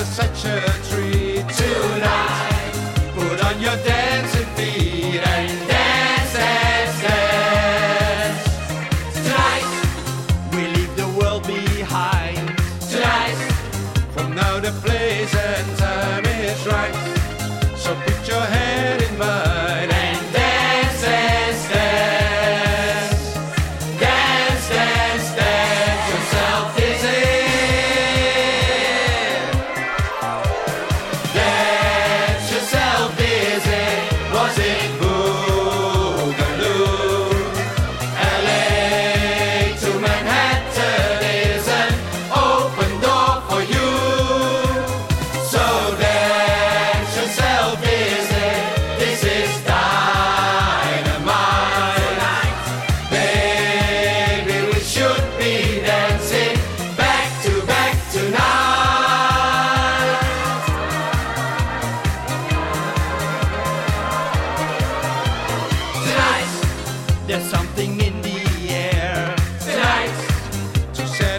for such a tree.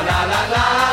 la la la